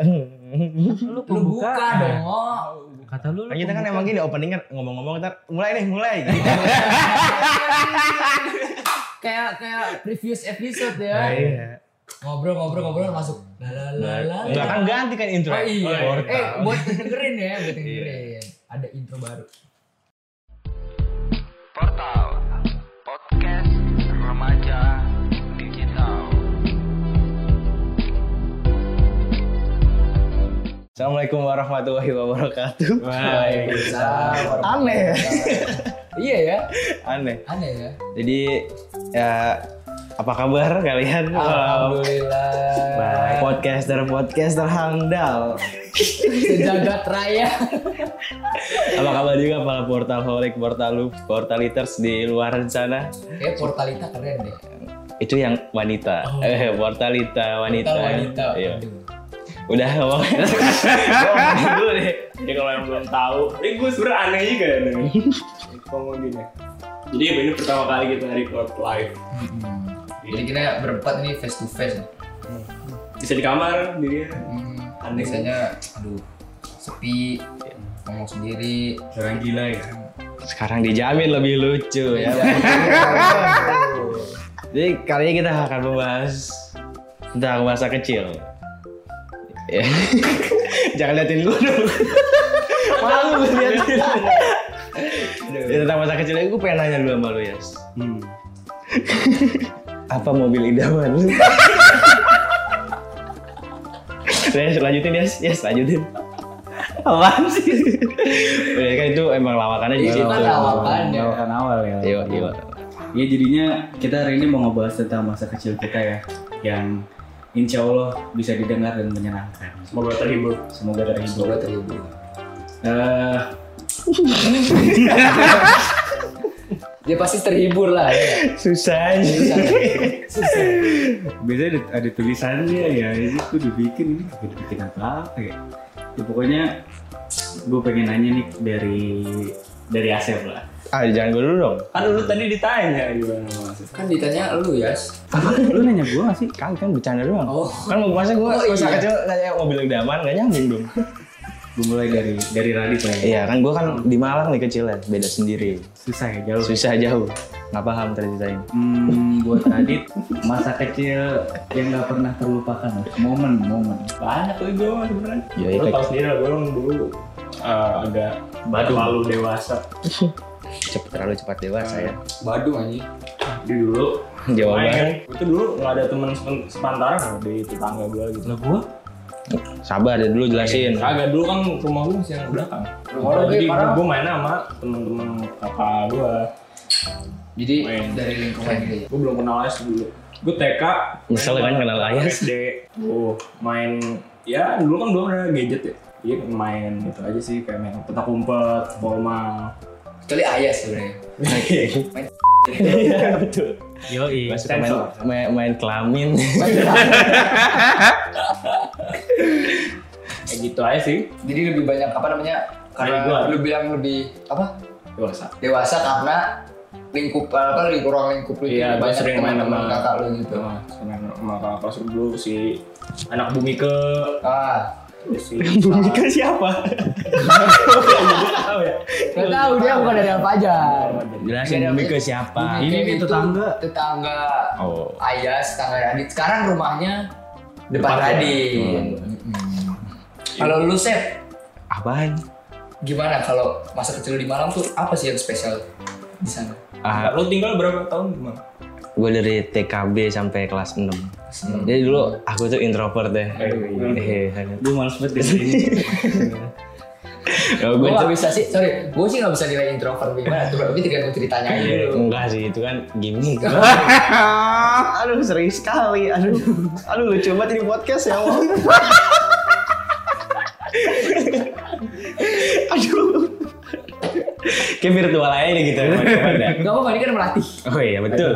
Lu Lu buka dong. Oh. Kata lu, lu Kan kita kan emang gini openingnya ngomong-ngomong ntar mulai nih mulai. Gitu. kayak kayak previous episode ya. Nah, iya. Ngobrol-ngobrol-ngobrol masuk. La la la la. Enggak kan ganti kan intro. Oh iya. Portal. Eh, buat dengerin ya, buat Iya. dengerin. Ada intro baru. Assalamualaikum warahmatullahi wabarakatuh. Waalaikumsalam. Aneh ya? Iya ya, Aneh. aneh ya. Jadi ya apa kabar kalian? Alhamdulillah. Baik. Podcaster podcaster handal. Sejagat raya. Apa kabar juga para portal holik, portal portaliters di luar sana? Kayak portalita keren deh. Itu yang wanita. Oh. Eh, portalita wanita. Portal wanita. Iya. Aduh. Udah ngomong. Dulu deh. Ya kalau yang belum tahu, ini gue sebenernya aneh juga ya ngomong gini. Jadi ini pertama kali kita record live. Mm-mm. Jadi kita berempat ini face to face. Bisa di kamar diri Hmm, Aneh. biasanya aduh sepi ngomong sendiri Orang gila ya. Sekarang dijamin lebih lucu ya. Jadi kali ini kita akan membahas tentang masa kecil. Ya. Jangan liatin gue dong. Malu gue liatin. Ya, tentang masa kecil ini gue pengen nanya dulu sama lu Yas. Hmm. Apa mobil idaman lu? Yes, lanjutin Yas, Yes, lanjutin. Apaan sih? ya kan itu emang lawakannya di Itu situ. kan lawakan ya. Lawakan awal ya. Iya, iya. Ya jadinya kita hari ini mau ngebahas tentang masa kecil kita ya, yang insya Allah bisa didengar dan menyenangkan. Semoga terhibur. Semoga terhibur. Semoga terhibur. Eh, Dia pasti terhibur lah ya. Susah aja. Susah. biasanya ada, ada tulisannya ya, ini gue udah bikin ini bikin apa apa ya. ya pokoknya gue pengen nanya nih dari dari Asep lah. Ah, jangan gue dulu dong. Kan dulu tadi ditanya gimana maksudnya. Kan ditanya lu ya. Lu nanya gue gak sih? Kan kan bercanda doang. Oh. Kan masa gue Oh, masa iya. kecil nanya mobil idaman gak nyambung dong. Gue mulai dari dari Radit lah ya. Iya kan gue kan di Malang nih kecilnya, beda sendiri. Susah ya jauh. Susah jauh. Nggak paham ceritain. Hmm, buat Radit masa kecil yang nggak pernah terlupakan momen momen Banyak tuh gue sebenarnya. Ya, Lu itu- tau sendiri lah, gue dulu eh, agak terlalu dewasa. Cepet terlalu cepat dewasa ya. Badung anjing. Jadi dulu Jawa Barat. itu dulu nggak ada teman sepantaran loh di tetangga gue gitu. lah gue Sabar deh dulu jelasin. Kagak dulu kan rumah gue masih yang belakang. Rumah lu jadi gue main sama temen-temen kakak gue. Jadi Main. dari lingkungan gitu ya. Gue belum kenal AS dulu. Gue TK. Nyesel main kan kenal AS. SD. Gue main ya dulu kan belum ada gadget ya. Iya main itu aja sih kayak main petak umpet, bola Kecuali ayah sebenarnya. Iya betul. yoi Gak suka main, main, main kelamin. Kayak gitu aja sih. Jadi lebih banyak apa namanya? Karena gua. lu bilang lebih apa? Dewasa. Dewasa karena lingkup apa lingkup ruang lingkup lu Iya, gue sering main sama kakak lu gitu. Sama, sama, sama kakak kelas dulu si anak bumi ke Ah, Bumika siapa? tahu ya. Gak tahu dia bukan dari Alfajar. Jelasin Bumika siapa? Bumi Ini Ke nih itu tetangga. Tetangga Oh. Ayas, tetangga Radit. Sekarang rumahnya depan Depan? Radit. Hmm. Mm-mm. Kalau lu Sep, Apaan? gimana kalau masa kecil di Malang tuh apa sih yang spesial di sana? Ah, Lu tinggal berapa tahun di mana? Gue dari TKB sampai kelas 6. Jadi dulu aku tuh introvert deh. Eh, gue males banget di sini gue gak bisa sih, sorry, gue sih gak bisa nilai introvert gimana tuh, tapi tergantung ceritanya aja dulu. Enggak sih, itu kan gimmick. aduh, serius sekali. Aduh, aduh lucu banget ini podcast ya. Aduh. Kayak virtual aja gitu. Gak apa-apa, ini kan melatih. Oh iya, betul.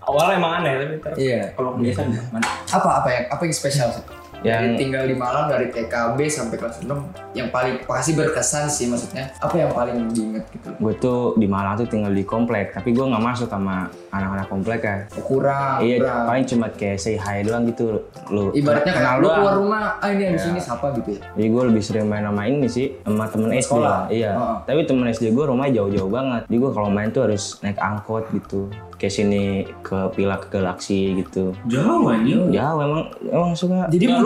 Awalnya emang aneh tapi ntar Iya. kalau kebiasaan gimana? Apa apa yang apa yang spesial sih? Jadi Yang tinggal di Malang dari TKB sampai kelas 6 yang paling pasti berkesan sih maksudnya. Apa yang paling diinget gitu? gue tuh di Malang tuh tinggal di komplek, tapi gue nggak masuk sama anak-anak komplek kan. Kurang, iya, kurang. paling cuma kayak say hi doang gitu. Lu Ibaratnya kenal kayak lu doang. keluar rumah, ah ini yang di Ya. sini siapa gitu ya. Jadi gue lebih sering main sama ini sih, sama temen SD sekolah? lah. Iya. Heeh. Tapi temen SD gue rumahnya jauh-jauh banget. Jadi gue kalau main tuh harus naik angkot gitu. Kayak sini ke Pila ke Galaxy gitu. Jauh anjing. Ya emang emang suka Jadi ya,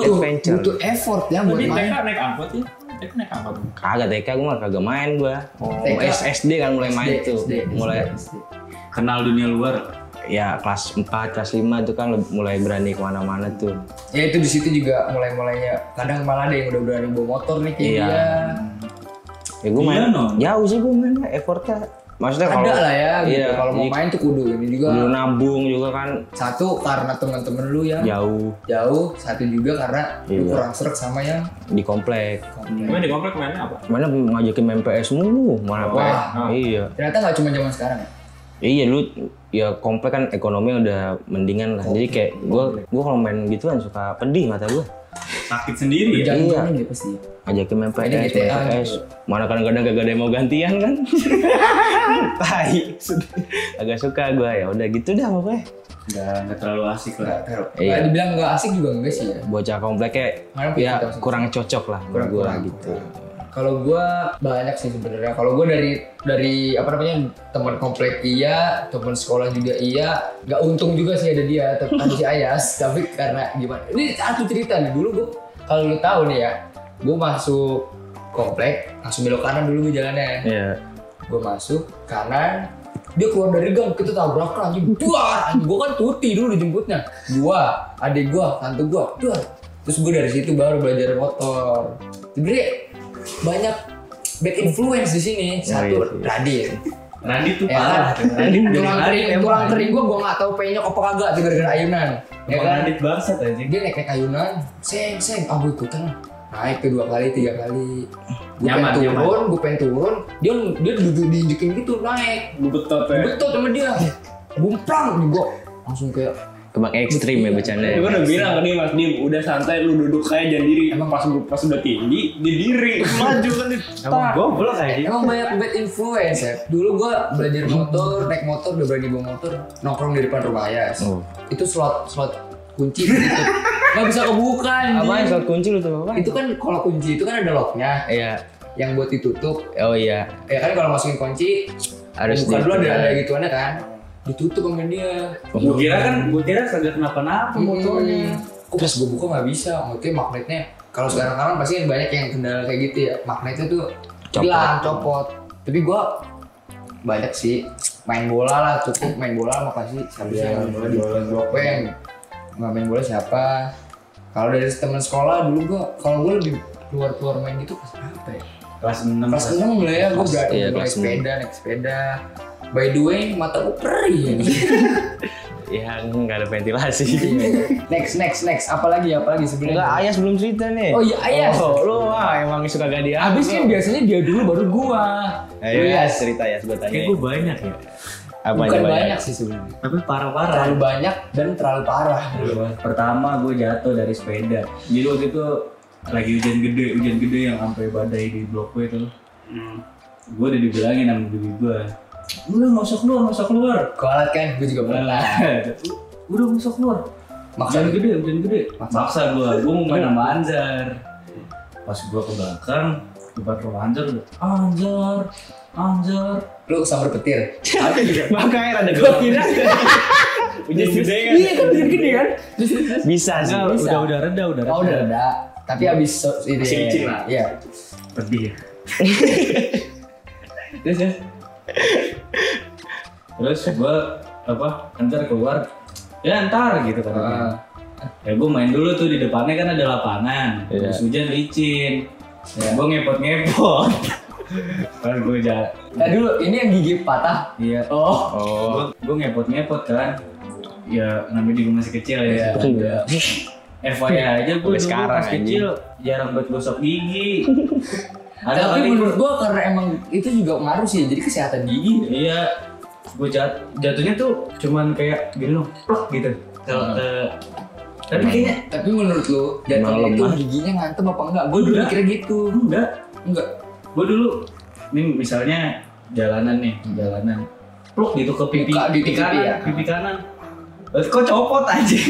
butuh effort ya buat Tapi main. Naik angkot ya? TK naik angkot. Kagak TK gue malah kagak main gue. TK. S- SD kan mulai main SD, tuh. SD, mulai SD. Kenal dunia luar. ya kelas 4, kelas 5 tuh kan mulai berani ke mana-mana tuh. Ya itu di situ juga mulai-mulainya kadang malah ada yang udah berani bawa motor nih kayak Iya. dia. Ya gue main Iya, non. jauh sih gue main effortnya. Maksudnya kalau Ada lah ya gitu. Iya, Kalau mau main tuh kudu ini juga dulu nabung juga kan satu karena teman-teman lu yang jauh jauh, satu juga karena lu Iya. kurang serak sama yang di komplek. komplek. Emang di komplek mainnya apa? Mana ngajakin main PS mulu, mana Oh, PS? ah. Iya. Ternyata nggak cuma zaman sekarang ya. Iya lu ya komplek kan ekonomi udah mendingan lah. Jadi kayak gua gua kalau main gituan suka pedih mata gua. Sakit sendiri ya. Jangan ya pasti. Ngajakin main PS, main PS. Mana kadang-kadang gak ada yang mau gantian kan. Tai. Agak suka gua ya udah gitu dah pokoknya. Nggak, nggak terlalu asik lah. Iya. Nggak dibilang nggak asik juga enggak sih ya. Bocah komplek kayak Mana punya ya kurang cocok lah Kurang gua kurang gitu. Kalau gua banyak sih sebenarnya. Kalau gua dari dari apa namanya teman komplek iya, teman sekolah juga iya. Nggak untung juga sih ada dia, tapi ada si Ayas. tapi karena gimana? Ini satu cerita nih dulu gua kalau lu tahu nih ya, gua masuk komplek langsung belok kanan dulu gua jalannya. Iya. Gue masuk kanan, dia keluar dari gang kita tabrakan anjing duar anjing gue kan tuti dulu dijemputnya gua adik gua tante gua duar terus gue dari situ baru belajar motor sebenernya banyak bad influence di sini satu iya sih. Radit Radit tuh ya parah. kan Radit tulang kering emang. tulang kering gua gua nggak tahu penyok apa kagak tuh gara-gara ayunan ya kan Radit bangsat anjing. dia naik naik ayunan seng seng ah gue ikutan naik kedua kali tiga kali gue Nyaman, pengen nyaman. turun gue pengen turun dia dia duduk diinjekin gitu naik Gue betot ya. betul sama dia bumplang nih gue langsung kayak Kebang ekstrim ya bercanda. Gue udah bilang ke dia Mas Dim, udah santai lu duduk kayak jangan diri. Emang pas pas udah tinggi, dia diri maju kan dia. Emang goblok kayak emang banyak bad influence ya dulu gue belajar motor naik motor udah berani bawa motor nongkrong di depan rumah Oh. itu slot slot kunci gitu nggak bisa kebuka anjing. Apaan slot kunci lu tuh apa? itu kan kalau kunci itu kan ada locknya Iya. yang buat ditutup Oh iya. ya kan kalau masukin kunci Harus buka dulu ada ada gituannya kan ditutup sama dia Gue kira kan, gue kira kagak kenapa-napa motornya. Kok pas gue buka nggak bisa, maksudnya magnetnya. Kalau sekarang sekarang pasti kan banyak yang kendala kayak gitu ya. Magnetnya tuh Copot. hilang, copot. Tapi gue banyak sih main bola lah cukup main bola sama kasih siapa sih yang main bola di blok yang nggak main bola siapa kalau dari teman sekolah dulu gue kalau gue lebih keluar keluar main gitu pas apa ya Kelas 6. kelas enam lah ya gue udah iya, naik enam. sepeda naik sepeda by the way mata gue perih ya. Ya nggak ada ventilasi. next next next apalagi apalagi sebenarnya Enggak, Ayas belum cerita nih. Oh iya, Ayas. Oh, lu ah emang suka gak dia. Abis kan biasanya dia dulu baru gua. Ayo ya cerita ya, gue tanya. Kayak gue banyak ya. Apa Bukan aja banyak sih sebenarnya. Tapi parah-parah. Terlalu banyak dan terlalu parah. Pertama gue jatuh dari sepeda. Jadi waktu itu lagi hujan gede, hujan gede yang sampai badai di blok gue itu. Gue udah dibilangin sama bibi gue. Udah nggak usah keluar, nggak usah keluar. Kualat kan, gue juga pernah. Udah nggak usah keluar. Maksa gede, hujan gede. Maksa. Gue, gue mau main sama Anjar. Pas gue ke belakang, depan rumah Anjar udah, Anjar, Anjar. lu sambar petir. Makanya ada gue kira. Gede kan? Iya kan hujan gede kan? Bisa sih. Nah, udah udah reda, udah reda. Oh udah reda. Tapi abis ini. Masih licin lah. Iya. Pedih ya. Terus ya. Terus gue apa ntar keluar ya ntar gitu Ah. katanya. Ya gue main dulu tuh di depannya kan ada lapangan. Iya. Terus hujan licin. Ya gue ngepot-ngepot. Kan gue jalan. Nah dulu ini yang gigi patah. Iya. Oh. Oh. Gue ngepot-ngepot kan. Ya namanya juga masih kecil ya. Iya. FYI aja gue dulu sekarang, pas kecil jarang buat gosok gigi. Ada Tapi kali menurut gua- karena emang itu juga ngaruh sih. Jadi kesehatan gigi. Iya, gue jat, jatuhnya tuh cuman kayak gini loh, plok gitu. Hmm. ke Tapi kayaknya Tapi menurut lu jatuhnya itu mah. giginya ngantem apa enggak? Gue dulu mikirnya gitu. enggak. Enggak. Gue dulu ini misalnya jalanan nih, jalanan. Pluk gitu ke pipi, Buka di pipi pipi kanan, ya. pipi kanan. Eh, Kok copot aja?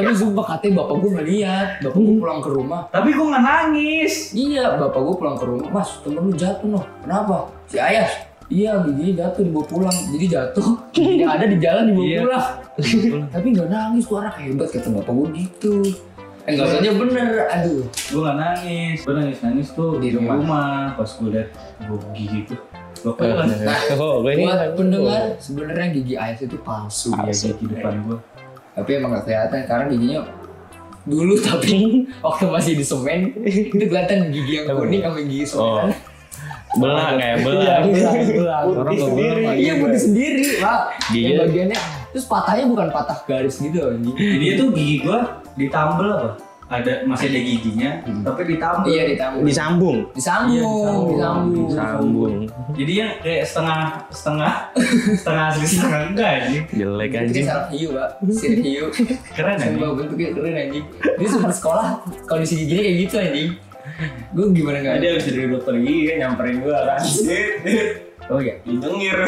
Tapi sumpah katanya bapak gue ngeliat. Bapak gue pulang ke rumah. Tapi gue nggak nangis. Iya, bapak gue pulang ke rumah. Mas, temen lu jatuh noh. Kenapa? Si Ayas. Iya, giginya jatuh dibawa pulang. Jadi jatuh, giginya ada di jalan dibawa Iya. pulang. Tapi nggak nangis tuh anak hebat kata bapak gue gitu. Eh nggak usahnya bener, aduh. Gue nggak nangis. Gue nangis nangis tuh Di rumah. Pas gue liat gue gigi tuh. Gue Eh, kan Oh, gue ini Buat pendengar, sebenarnya gigi Ayas itu palsu. ya gigi depan gue. Tapi emang gak kelihatan karena giginya dulu tapi waktu masih di semen itu kelihatan gigi yang kuning sama gigi Oh. semen. belang kayak belang. Iya, belang, belang. Orang nggak belang lagi. Iya, putih sendiri, Pak. Yang bagiannya terus patahnya bukan patah garis gitu anjing. Jadi itu gigi gue ditambel apa? Ada masih ada giginya, tapi ditambel. Iya, ditambung. Disambung. Disambung, Iya, disambung. disambung. Disambung. Jadi yang kayak setengah setengah setengah asli setengah enggak ini. Jelek Bentuknya anjing. saraf hiu, Pak. Sir hiu. Keren ya. Sumpah bentuknya keren anjing. Dia sempat sekolah kondisi giginya kayak gitu anjing. Gue gimana enggak? dia habis dari dokter gigi kan nyamperin gua kan. Oh iya. Dijengir.